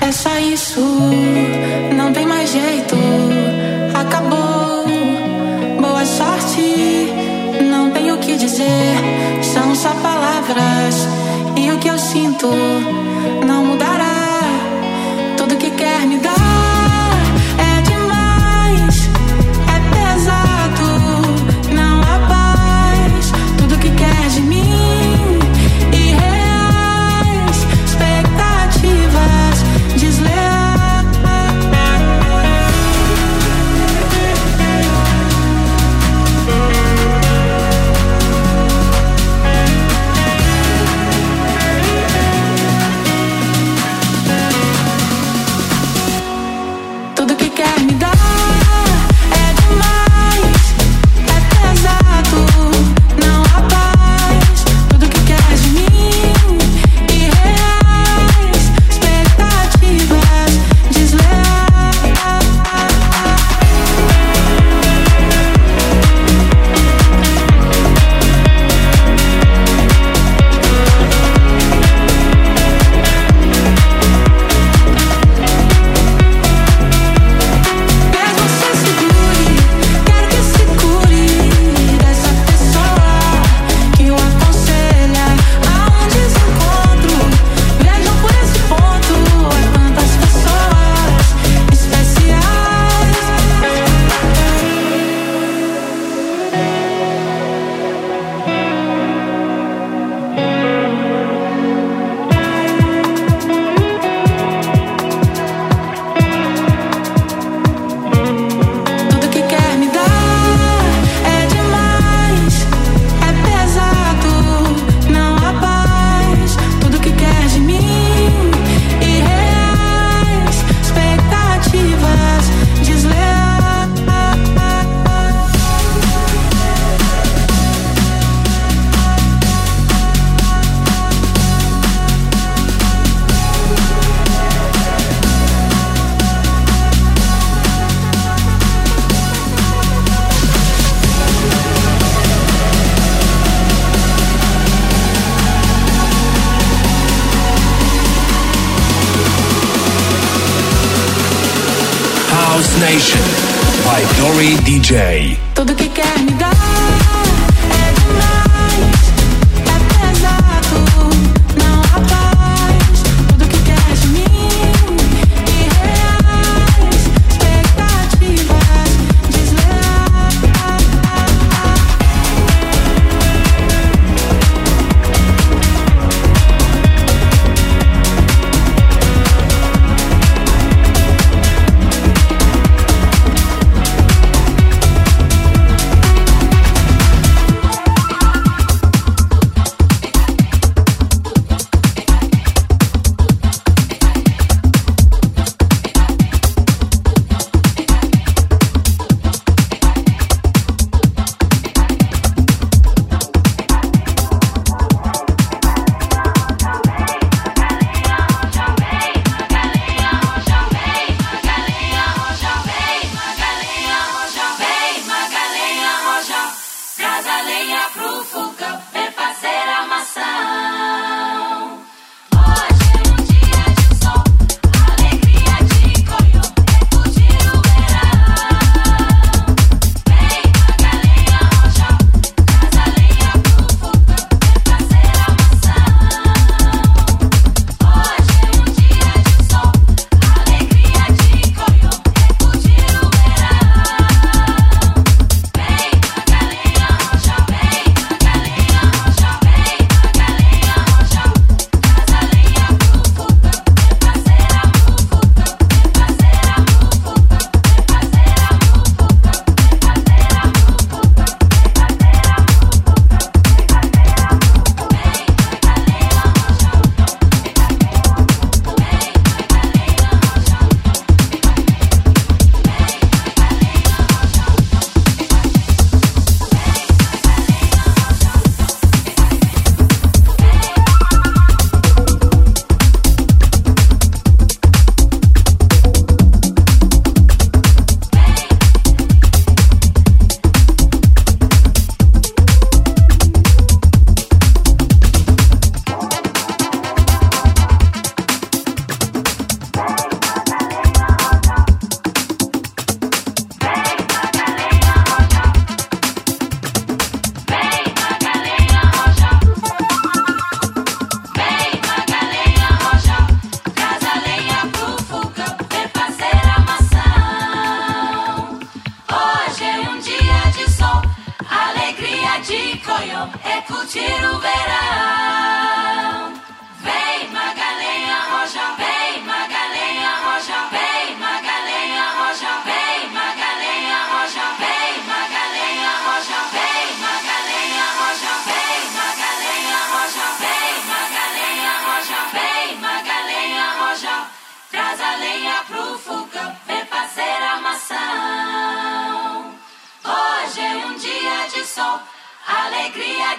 É só isso, não tem mais jeito. Acabou, boa sorte. Não tenho o que dizer, são só palavras. E o que eu sinto não mudará. DJ. sonho é curtir o verão.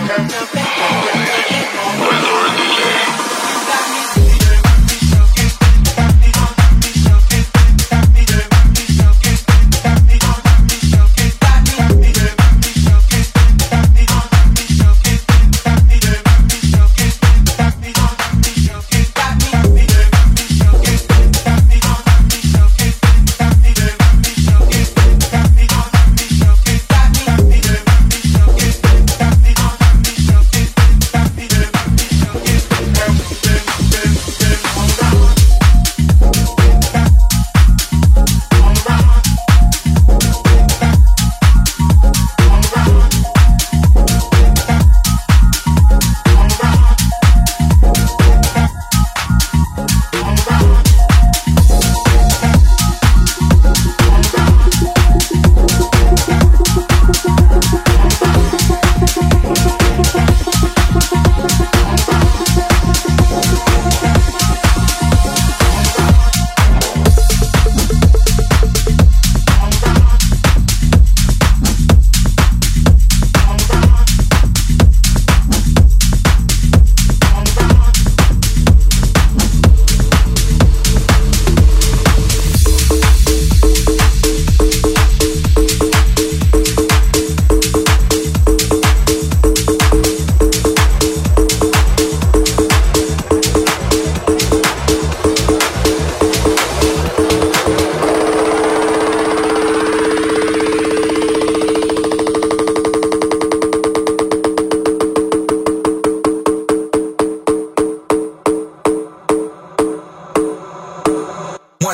Without delay.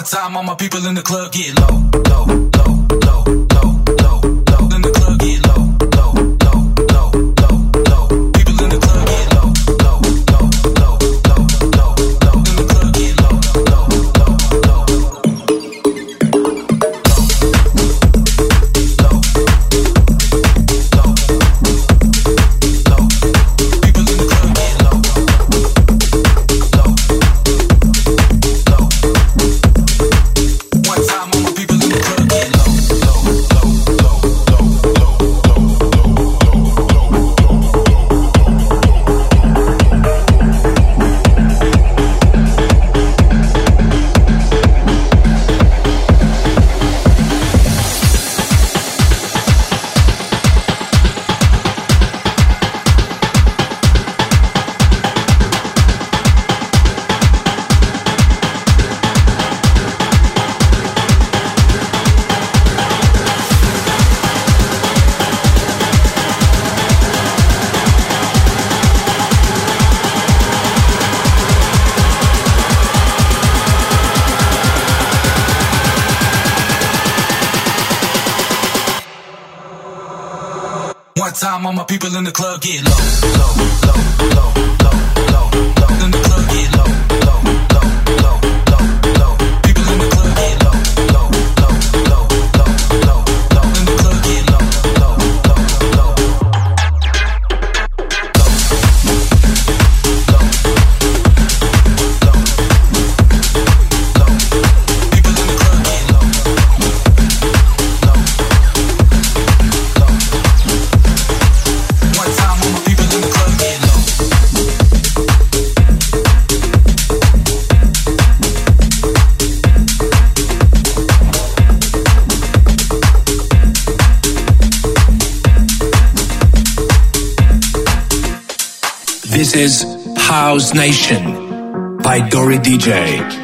Time, all my people in the club get low, low, time, all my people in the club get low, low, low, low. Is House Nation by Dori DJ.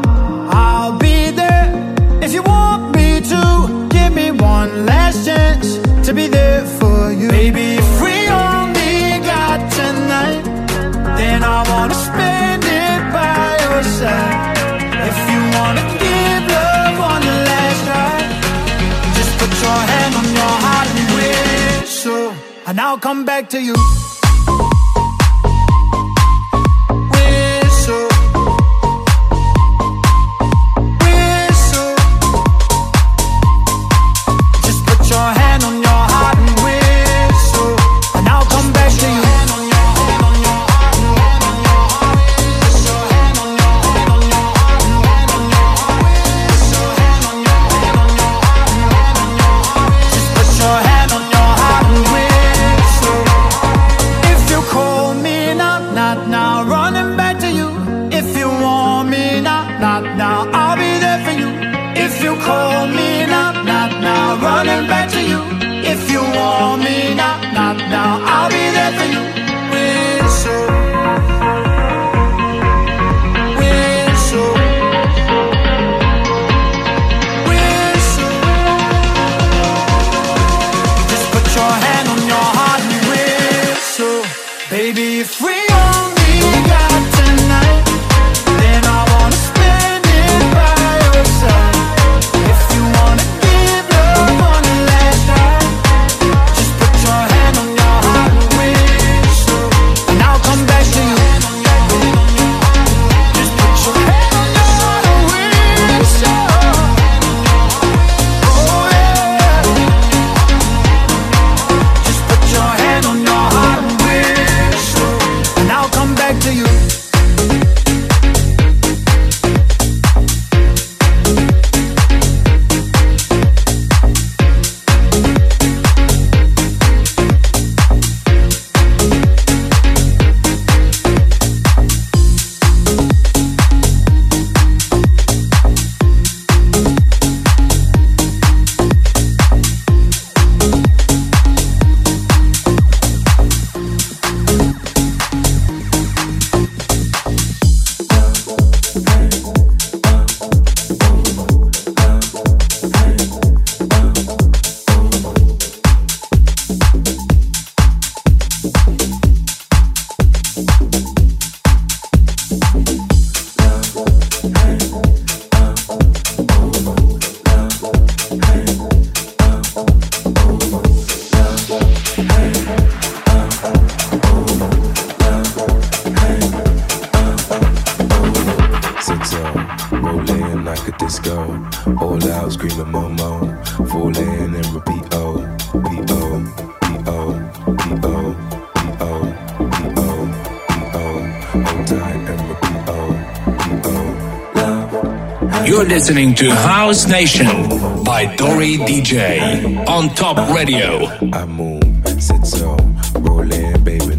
you. come back to you. To you. listening to House Nation by Dory DJ on Top Radio. I move, sit so, rolling, baby.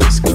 Squeeze.